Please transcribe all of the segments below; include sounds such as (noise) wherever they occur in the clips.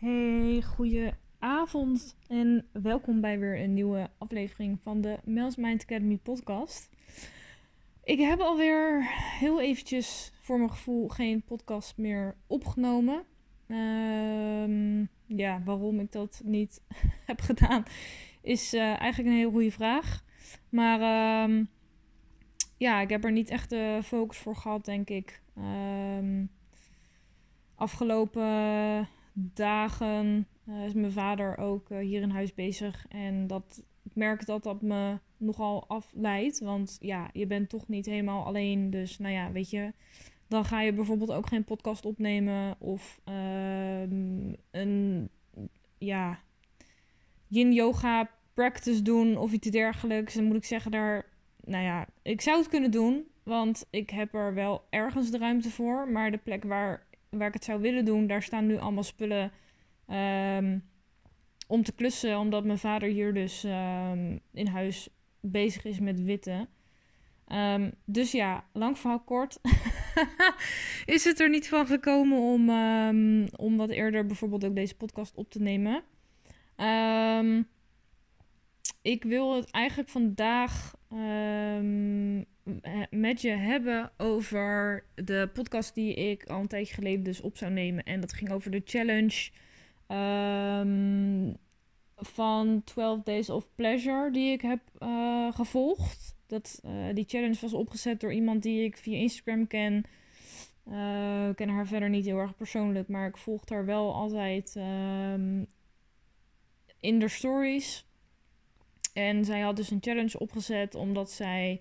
Hey, goeie avond en welkom bij weer een nieuwe aflevering van de Mel's Mind Academy podcast. Ik heb alweer heel eventjes voor mijn gevoel geen podcast meer opgenomen. Ehm, ja, waarom ik dat niet (laughs) heb gedaan is eh, eigenlijk een hele goede vraag. Maar ehm, ja, ik heb er niet echt de focus voor gehad, denk ik. Ehm, afgelopen dagen uh, is mijn vader ook uh, hier in huis bezig. En dat, ik merk dat dat me nogal afleidt. Want ja, je bent toch niet helemaal alleen. Dus nou ja, weet je. Dan ga je bijvoorbeeld ook geen podcast opnemen. Of uh, een ja, yin yoga practice doen. Of iets dergelijks. Dan moet ik zeggen, daar. Nou ja, ik zou het kunnen doen. Want ik heb er wel ergens de ruimte voor. Maar de plek waar waar ik het zou willen doen, daar staan nu allemaal spullen um, om te klussen. Omdat mijn vader hier dus um, in huis bezig is met witte. Um, dus ja, lang verhaal kort. (laughs) is het er niet van gekomen om, om wat eerder bijvoorbeeld ook deze podcast op te nemen. ik wil het eigenlijk vandaag met je hebben over de podcast die ik al een tijdje geleden dus op zou nemen. En dat ging over de challenge um, van 12 Days of Pleasure die ik heb uh, gevolgd. Dat, uh, die challenge was opgezet door iemand die ik via Instagram ken. Uh, ik ken haar verder niet heel erg persoonlijk, maar ik volg haar wel altijd um, in de stories. En zij had dus een challenge opgezet omdat zij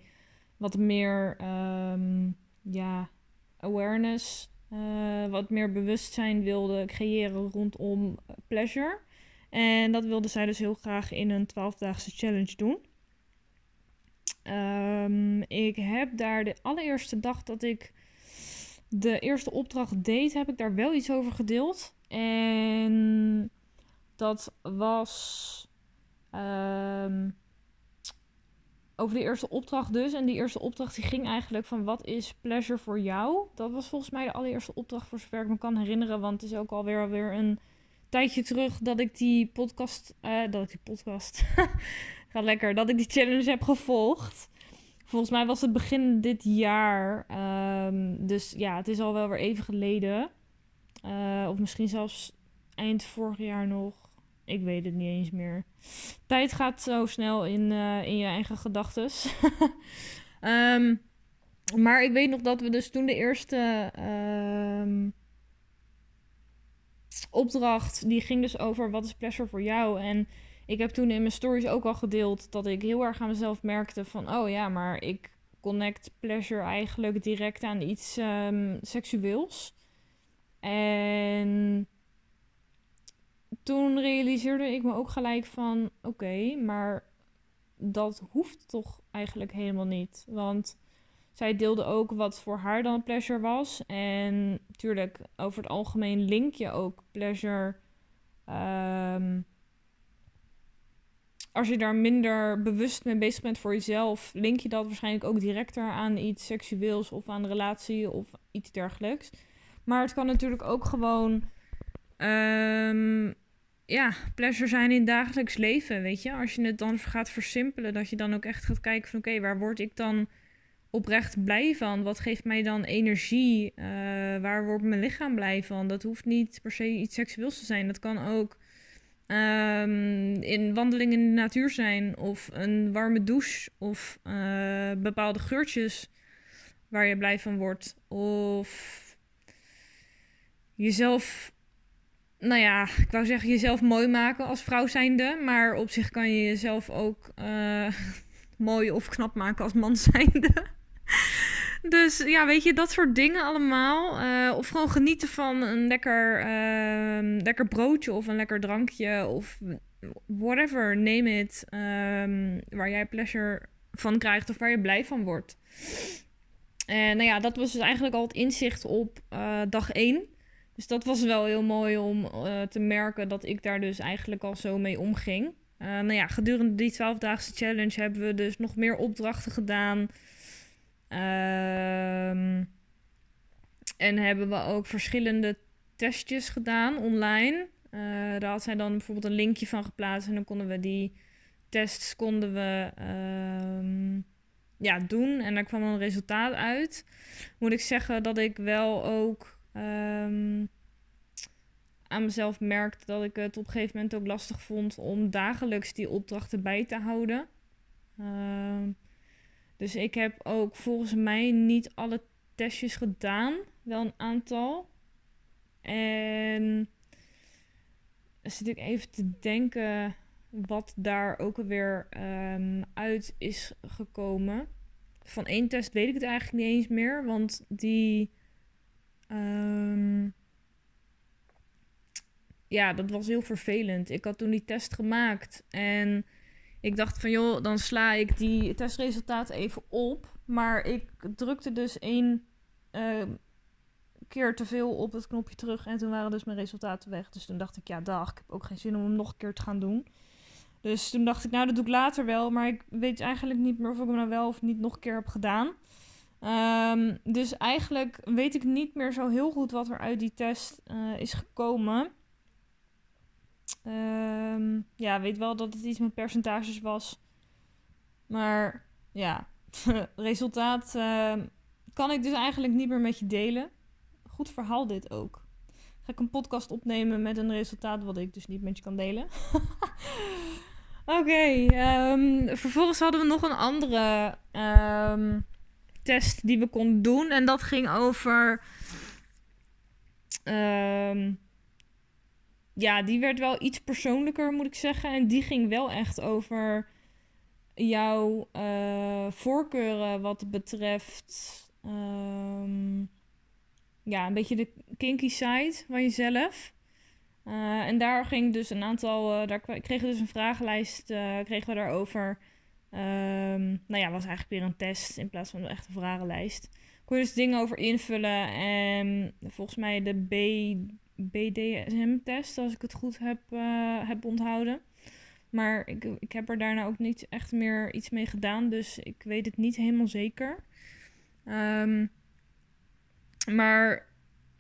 wat meer um, ja, awareness, uh, wat meer bewustzijn wilde creëren rondom pleasure. En dat wilde zij dus heel graag in een 12-daagse challenge doen. Um, ik heb daar de allereerste dag dat ik de eerste opdracht deed, heb ik daar wel iets over gedeeld. En dat was. Um, over de eerste opdracht dus. En die eerste opdracht die ging eigenlijk van wat is pleasure voor jou? Dat was volgens mij de allereerste opdracht voor zover ik me kan herinneren. Want het is ook alweer alweer een tijdje terug dat ik die podcast... Uh, dat ik die podcast... (laughs) Gaat lekker. Dat ik die challenge heb gevolgd. Volgens mij was het begin dit jaar. Um, dus ja, het is al wel weer even geleden. Uh, of misschien zelfs eind vorig jaar nog. Ik weet het niet eens meer. Tijd gaat zo snel in, uh, in je eigen gedachten. um, (laughs) maar ik weet nog dat we dus toen de eerste um, opdracht, die ging dus over wat is pleasure voor jou. En ik heb toen in mijn stories ook al gedeeld dat ik heel erg aan mezelf merkte van, oh ja, maar ik connect pleasure eigenlijk direct aan iets um, seksueels. En toen realiseerde ik me ook gelijk van: oké, maar dat hoeft toch eigenlijk helemaal niet. Want zij deelde ook wat voor haar dan pleasure was. En natuurlijk, over het algemeen link je ook pleasure. Um, als je daar minder bewust mee bezig bent voor jezelf, link je dat waarschijnlijk ook directer aan iets seksueels of aan een relatie of iets dergelijks. Maar het kan natuurlijk ook gewoon um, ja, pleasure zijn in dagelijks leven, weet je. Als je het dan gaat versimpelen, dat je dan ook echt gaat kijken van... oké, waar word ik dan oprecht blij van? Wat geeft mij dan energie? Uh, waar wordt mijn lichaam blij van? Dat hoeft niet per se iets seksueels te zijn. Dat kan ook um, in wandeling in de natuur zijn... of een warme douche of uh, bepaalde geurtjes waar je blij van wordt. Of jezelf nou ja, ik wou zeggen jezelf mooi maken als vrouw zijnde. Maar op zich kan je jezelf ook uh, (laughs) mooi of knap maken als man zijnde. (laughs) dus ja, weet je, dat soort dingen allemaal. Uh, of gewoon genieten van een lekker, uh, lekker broodje of een lekker drankje. Of whatever, name it. Um, waar jij pleasure van krijgt of waar je blij van wordt. En nou ja, dat was dus eigenlijk al het inzicht op dag 1. Dus dat was wel heel mooi om uh, te merken dat ik daar dus eigenlijk al zo mee omging. Uh, nou ja, gedurende die 12-daagse challenge hebben we dus nog meer opdrachten gedaan. Uh, en hebben we ook verschillende testjes gedaan online. Uh, daar had zij dan bijvoorbeeld een linkje van geplaatst en dan konden we die tests konden we ehm, ja, doen en daar kwam een resultaat uit. Moet ik zeggen dat ik wel ook ehm, aan mezelf merkte dat ik het op een gegeven moment ook lastig vond om dagelijks die opdrachten bij te houden. Ehm, dus ik heb ook volgens mij niet alle testjes gedaan, wel een aantal. En zit ik even te denken wat daar ook alweer um, uit is gekomen. Van één test weet ik het eigenlijk niet eens meer, want die. Um, ja, dat was heel vervelend. Ik had toen die test gemaakt en ik dacht van joh, dan sla ik die testresultaten even op. Maar ik drukte dus één uh, keer te veel op het knopje terug en toen waren dus mijn resultaten weg. Dus toen dacht ik, ja dag, ik heb ook geen zin om hem nog een keer te gaan doen. Dus toen dacht ik, nou dat doe ik later wel, maar ik weet eigenlijk niet meer of ik hem nou wel of niet nog een keer heb gedaan. Um, dus eigenlijk weet ik niet meer zo heel goed wat er uit die test uh, is gekomen. Um, ja, weet wel dat het iets met percentages was. Maar ja, (laughs) resultaat uh, kan ik dus eigenlijk niet meer met je delen. Goed verhaal dit ook. Ga ik een podcast opnemen met een resultaat wat ik dus niet met je kan delen. (laughs) Oké, ehm, vervolgens hadden we nog een andere test die we konden doen. En dat ging over. Um, ja, die werd wel iets persoonlijker, moet ik zeggen. En die ging wel echt over jouw uh, voorkeuren wat betreft. Um, ja, een beetje de kinky side van jezelf. Uh, en daar ging dus een aantal. Uh, daar kregen we dus een vragenlijst. Kregen we daarover. Um, nou ja, was eigenlijk weer een test in plaats van een echte vragenlijst. Kon je dus dingen over invullen. En volgens mij de B BDSM-test, als ik het goed heb, uh, heb onthouden. Maar ik, ik heb er daarna ook niet echt meer iets mee gedaan, dus ik weet het niet helemaal zeker. Um, maar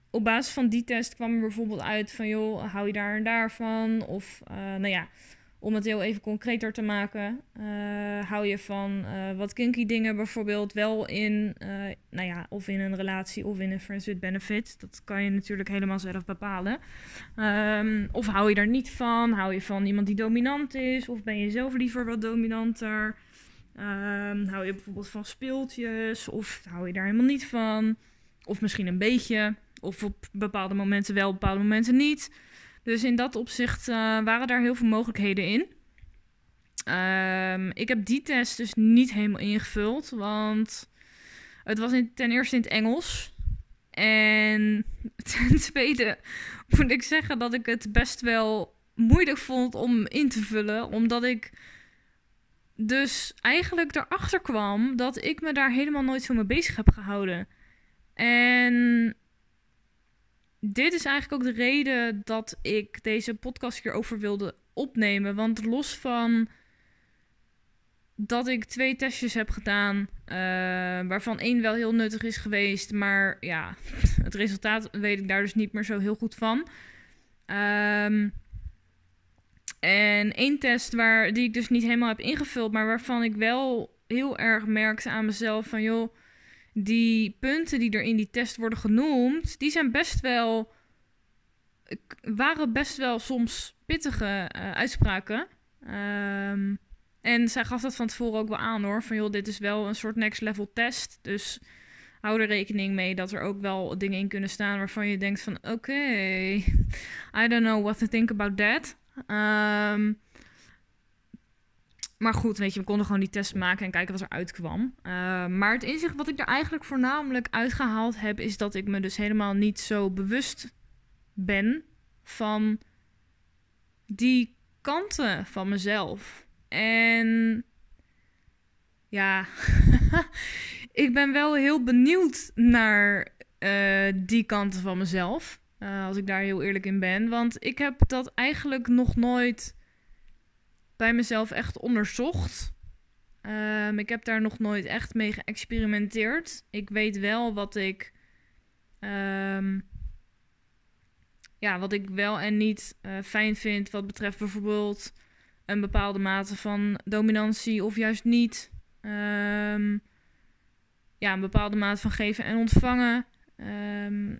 op basis van die test kwam er bijvoorbeeld uit van, joh, hou je daar en daar van? Of, uh, nou ja, om het heel even concreter te maken, uh, hou je van uh, wat kinky dingen bijvoorbeeld wel in, uh, nou ja, of in een relatie of in een friends with benefit. Dat kan je natuurlijk helemaal zelf bepalen. Um, of hou je daar niet van? Hou je van iemand die dominant is? Of ben je zelf liever wat dominanter? Um, hou je bijvoorbeeld van speeltjes? Of hou je daar helemaal niet van? Of misschien een beetje. Of op bepaalde momenten wel, op bepaalde momenten niet. Dus in dat opzicht uh, waren daar heel veel mogelijkheden in. Um, ik heb die test dus niet helemaal ingevuld, want het was in, ten eerste in het Engels. En (laughs) ten tweede moet ik zeggen dat ik het best wel moeilijk vond om in te vullen, omdat ik dus eigenlijk erachter kwam dat ik me daar helemaal nooit zo mee bezig heb gehouden. En dit is eigenlijk ook de reden dat ik deze podcast hierover wilde opnemen. Want los van dat ik twee testjes heb gedaan, uh, waarvan één wel heel nuttig is geweest, maar ja, (laughs) het resultaat weet ik daar dus niet meer zo heel goed van. Um, en één test waar, die ik dus niet helemaal heb ingevuld, maar waarvan ik wel heel erg merkte aan mezelf van joh die punten die er in die test worden genoemd, die zijn best wel. waren best wel soms pittige uh, uitspraken. Um, en zij gaf dat van tevoren ook wel aan hoor. Van joh, dit is wel een soort next level test. Dus hou er rekening mee dat er ook wel dingen in kunnen staan waarvan je denkt van oké, (laughs) I don't know what to think about that. Um, maar goed, weet je, we konden gewoon die test maken en kijken wat er uitkwam. Uh, maar het inzicht wat ik er eigenlijk voornamelijk uitgehaald heb, is dat ik me dus helemaal niet zo bewust ben van die kanten van mezelf. En ja, (laughs) ik ben wel heel benieuwd naar uh, die kanten van mezelf. Uh, als ik daar heel eerlijk in ben. Want ik heb dat eigenlijk nog nooit bij mezelf echt onderzocht. Um, ik heb daar nog nooit echt mee geëxperimenteerd. Ik weet wel wat ik um, ja, wat ik wel en niet uh, fijn vind wat betreft bijvoorbeeld een bepaalde mate van dominantie of juist niet. Ehm, ja, een bepaalde mate van geven en ontvangen. Ehm,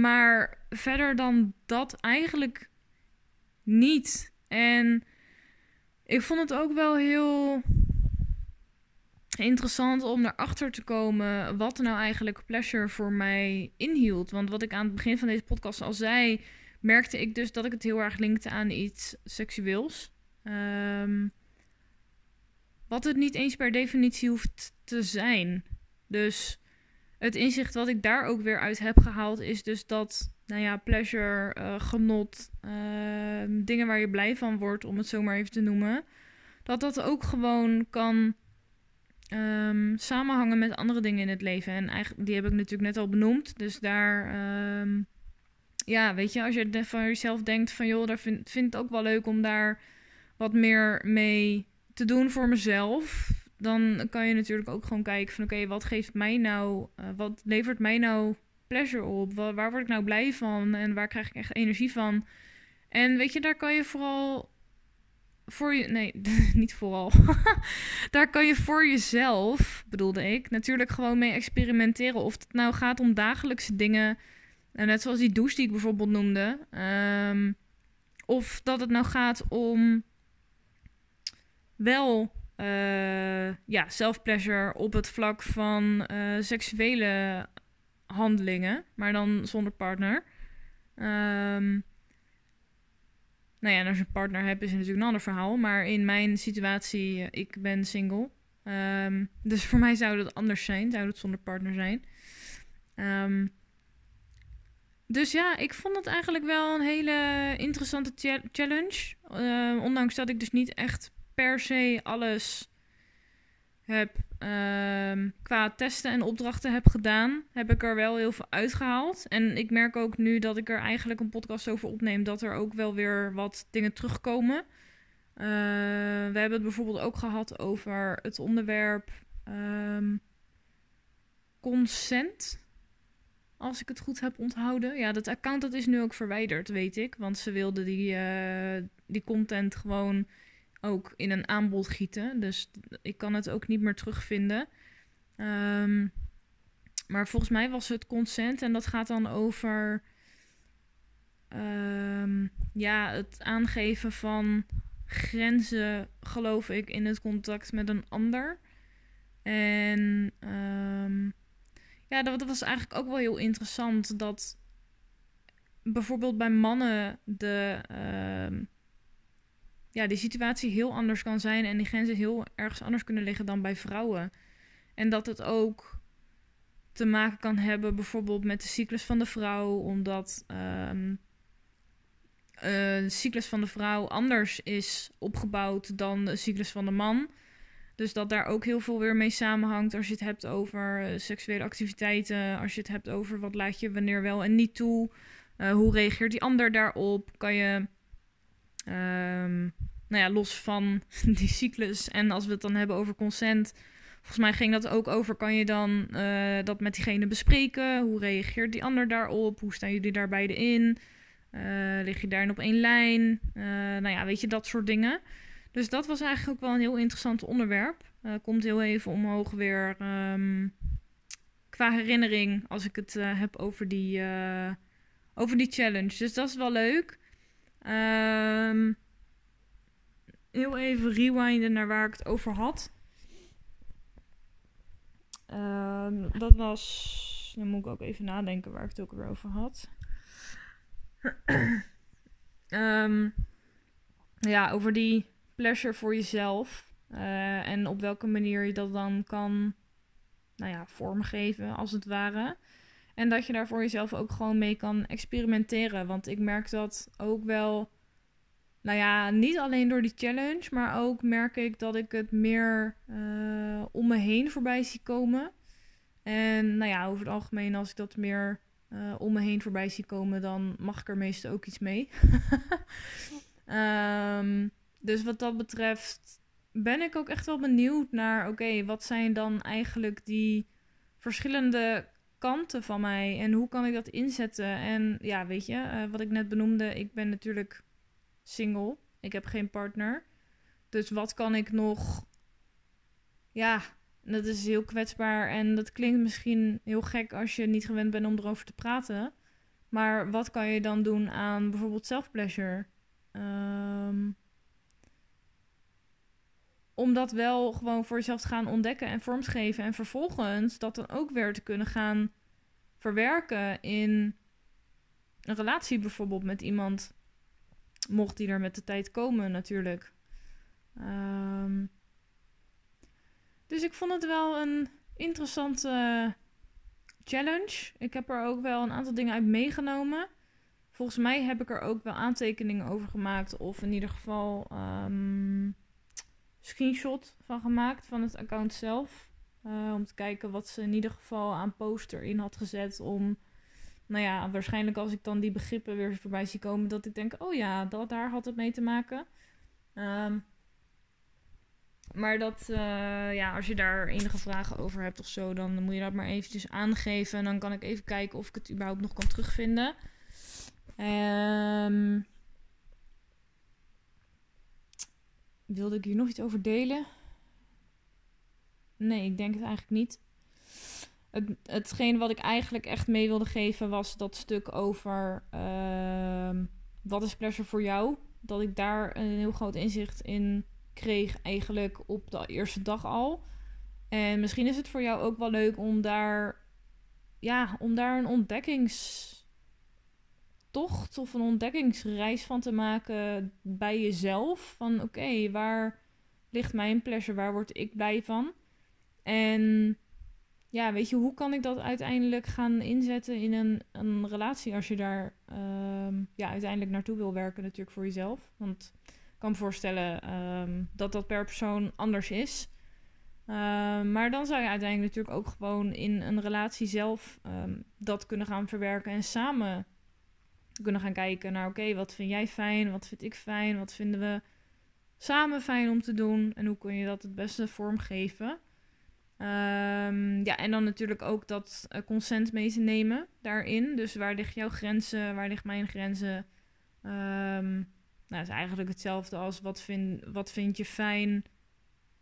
maar verder dan dat eigenlijk niet. En ik vond het ook wel heel interessant om erachter te komen wat nou eigenlijk pleasure voor mij inhield. Want wat ik aan het begin van deze podcast al zei, merkte ik dus dat ik het heel erg linkte aan iets seksueels. Um, wat het niet eens per definitie hoeft te zijn. Dus het inzicht wat ik daar ook weer uit heb gehaald is dus dat, nou ja, pleasure, uh, genot, uh, dingen waar je blij van wordt, om het zo maar even te noemen, dat dat ook gewoon kan um, samenhangen met andere dingen in het leven. En eigenlijk, die heb ik natuurlijk net al benoemd. Dus daar, um, ja, weet je, als je van jezelf denkt van, joh, daar vind, vind ik het ook wel leuk om daar wat meer mee te doen voor mezelf. Dan kan je natuurlijk ook gewoon kijken van, oké, wat geeft mij nou, uh, wat levert mij nou pleasure op? Waar, waar word ik nou blij van? En waar krijg ik echt energie van? En weet je, daar kan je vooral voor je. Nee, (laughs) niet vooral. (laughs) Daar kan je voor jezelf, bedoelde ik, natuurlijk gewoon mee experimenteren. Of het nou gaat om dagelijkse dingen. Eh, net zoals die douche die ik bijvoorbeeld noemde. Um, of dat het nou gaat om wel uh, ja, self-pleasure op het vlak van uh, seksuele handelingen, maar dan zonder partner. Um, nou ja, als je een partner hebt, is het natuurlijk een ander verhaal. Maar in mijn situatie, uh, ik ben single. Um, dus voor mij zou het anders zijn. Zou het zonder partner zijn. Um, dus ja, ik vond het eigenlijk wel een hele interessante challenge. Ondanks dat ik dus niet echt per se alles heb uh, qua testen en opdrachten heb gedaan, heb ik er wel heel veel uitgehaald. En ik merk ook nu dat ik er eigenlijk een podcast over opneem, dat er ook wel weer wat dingen terugkomen. Uh, we hebben het bijvoorbeeld ook gehad over het onderwerp um, consent. Als ik het goed heb onthouden. Ja, dat account dat is nu ook verwijderd, weet ik. Want ze wilden die, uh, die content gewoon ook in een aanbod gieten. Dus ik kan het ook niet meer terugvinden. Um, maar volgens mij was het consent en dat gaat dan over um, ja, het aangeven van grenzen, geloof ik, in het contact met een ander. En um, ja, dat, dat was eigenlijk ook wel heel interessant dat bijvoorbeeld bij mannen de ja, die situatie heel anders kan zijn en die grenzen heel ergens anders kunnen liggen dan bij vrouwen. En dat het ook te maken kan hebben bijvoorbeeld met de cyclus van de vrouw, omdat um, de cyclus van de vrouw anders is opgebouwd dan de cyclus van de man. Dus dat daar ook heel veel weer mee samenhangt als je het hebt over uh, seksuele activiteiten, als je het hebt over wat laat je wanneer wel en niet toe, uh, hoe reageert die ander daarop, kan je Um, nou ja, los van (laughs) die cyclus. En als we het dan hebben over consent. Volgens mij ging dat ook over, kan je dan uh, dat met diegene bespreken? Hoe reageert die ander daarop? Hoe staan jullie daar beide in? Uh, lig je daarin op één lijn? Uh, nou ja, weet je, dat soort dingen. Dus dat was eigenlijk ook wel een heel interessant onderwerp. komt heel even omhoog weer um, qua herinnering als ik het heb over die, over die challenge. Dus dat is wel leuk. Um, heel even rewinden naar waar ik het over had. Um, dat was. Dan moet ik ook even nadenken waar ik het ook weer over had. um, (clears throat) ja, over die pleasure voor jezelf. Uh, en op welke manier je dat dan kan nou ja, vormgeven, als het ware. En dat je daar voor jezelf ook gewoon mee kan experimenteren. Want ik merk dat ook wel nou ja, niet alleen door die challenge, maar ook merk ik dat ik het meer uh, om me heen voorbij zie komen. En nou ja, over het algemeen, als ik dat meer uh, om me heen voorbij zie komen, dan mag ik er meestal ook iets mee. um, (laughs) dus wat dat betreft ben ik ook echt wel benieuwd naar, oké, wat zijn dan eigenlijk die verschillende kanten van mij en hoe kan ik dat inzetten? En ja, weet je, eh, wat ik net benoemde, ik ben natuurlijk single. Ik heb geen partner. Dus wat kan ik nog? Ja, dat is heel kwetsbaar en dat klinkt misschien heel gek als je niet gewend bent om erover te praten. Maar wat kan je dan doen aan bijvoorbeeld self-pleasure? Ehm, om dat wel gewoon voor jezelf te gaan ontdekken en vormgeven. En vervolgens dat dan ook weer te kunnen gaan verwerken in een relatie bijvoorbeeld met iemand. Mocht die er met de tijd komen natuurlijk. Um, dus ik vond het wel een interessante challenge. Ik heb er ook wel een aantal dingen uit meegenomen. Volgens mij heb ik er ook wel aantekeningen over gemaakt. Of in ieder geval um, screenshot van gemaakt van het account zelf. Uh, om te kijken wat ze in ieder geval aan poster in had gezet. Om, nou ja, waarschijnlijk als ik dan die begrippen weer voorbij zie komen, dat ik denk: oh ja, dat, daar had het mee te maken. Um, maar dat, uh, ja, als je daar enige vragen over hebt of zo, dan moet je dat maar eventjes aangeven. En dan kan ik even kijken of ik het überhaupt nog kan terugvinden. Um, wilde ik hier nog iets over delen? Nee, ik denk het eigenlijk niet. Het, hetgeen wat ik eigenlijk echt mee wilde geven was dat stuk over uh, wat is pleasure voor jou. Dat ik daar een heel groot inzicht in kreeg eigenlijk op de eerste dag al. En misschien is het voor jou ook wel leuk om daar, ja, om daar een ontdekkingstocht of een ontdekkingsreis van te maken bij jezelf. Van oké, waar ligt mijn pleasure? Waar word ik blij van? En ja, weet je, hoe kan ik dat uiteindelijk gaan inzetten in een, een relatie als je daar um, ja, uiteindelijk naartoe wil werken, natuurlijk voor jezelf? Want kan me voorstellen ehm, dat dat per persoon anders is. Ehm, maar dan zou je uiteindelijk natuurlijk ook gewoon in een relatie zelf ehm, dat kunnen gaan verwerken en samen kunnen gaan kijken naar oké, wat vind jij fijn, wat vind ik fijn, wat vinden we samen fijn om te doen en hoe kun je dat het beste vormgeven. ja, en dan natuurlijk ook dat uh, consent mee te nemen daarin. Dus waar liggen jouw grenzen, waar liggen mijn grenzen? Nou, het is eigenlijk hetzelfde als wat vind, wat vind je fijn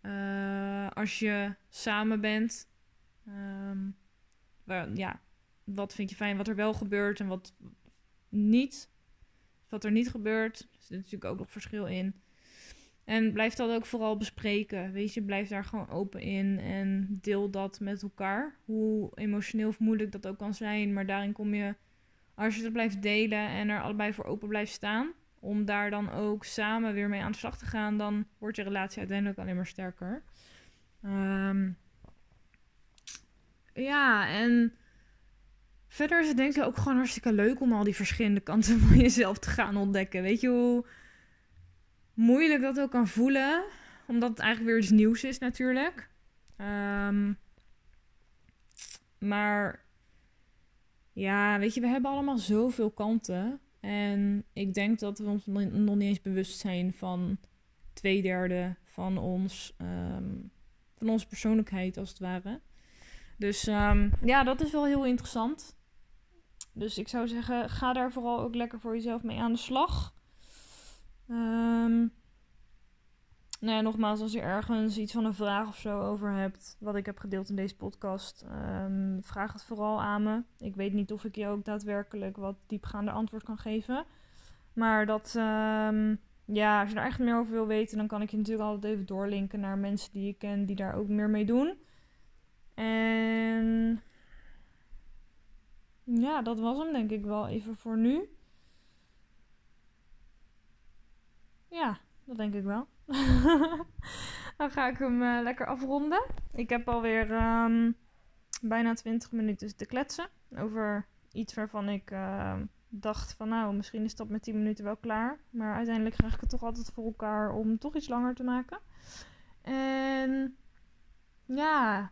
uh, als je samen bent. Um, waar, ja, wat vind je fijn wat er wel gebeurt en wat niet. Wat er niet gebeurt. Er zit natuurlijk ook nog verschil in. En blijf dat ook vooral bespreken. Weet je, blijf daar gewoon open in en deel dat met elkaar. Hoe emotioneel of moeilijk dat ook kan zijn. Maar daarin kom je, als je het blijft delen en er allebei voor open blijft staan, om daar dan ook samen weer mee aan de slag te gaan, dan wordt je relatie uiteindelijk alleen maar sterker. Um, ja, en verder is het denk ik ook gewoon hartstikke leuk om al die verschillende kanten van (laughs) jezelf te gaan ontdekken. Weet je hoe moeilijk dat ook kan voelen, omdat het eigenlijk weer iets nieuws is natuurlijk. Um, maar ja, weet je, we hebben allemaal zoveel kanten. En ik denk dat we ons nog niet eens bewust zijn van twee derde van, ons, ehm, van onze persoonlijkheid, als het ware. Dus um, ja, dat is wel heel interessant. Dus ik zou zeggen, ga daar vooral ook lekker voor jezelf mee aan de slag. Um, nou ja, nogmaals, als je ergens iets van een vraag of zo over hebt, wat ik heb gedeeld in deze podcast, um, vraag het vooral aan me. Ik weet niet of ik je ook daadwerkelijk wat diepgaande antwoord kan geven. Maar dat, um, ja, als je er echt meer over wil weten, dan kan ik je natuurlijk altijd even doorlinken naar mensen die ik ken die daar ook meer mee doen. En ja, dat was hem denk ik wel even voor nu. Ja, dat denk ik wel. (laughs) dan ga ik hem uh, lekker afronden. Ik heb alweer um, bijna 20 minuten te kletsen over iets waarvan ik uh, dacht van nou, misschien is dat met 10 minuten wel klaar. Maar uiteindelijk krijg ik het toch altijd voor elkaar om toch iets langer te maken. En ja,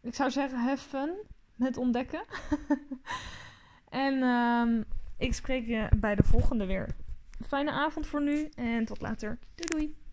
ik zou zeggen, fun met ontdekken. (laughs) en um, ik spreek je bij de volgende weer. Fijne avond voor nu en tot later. Doei doei.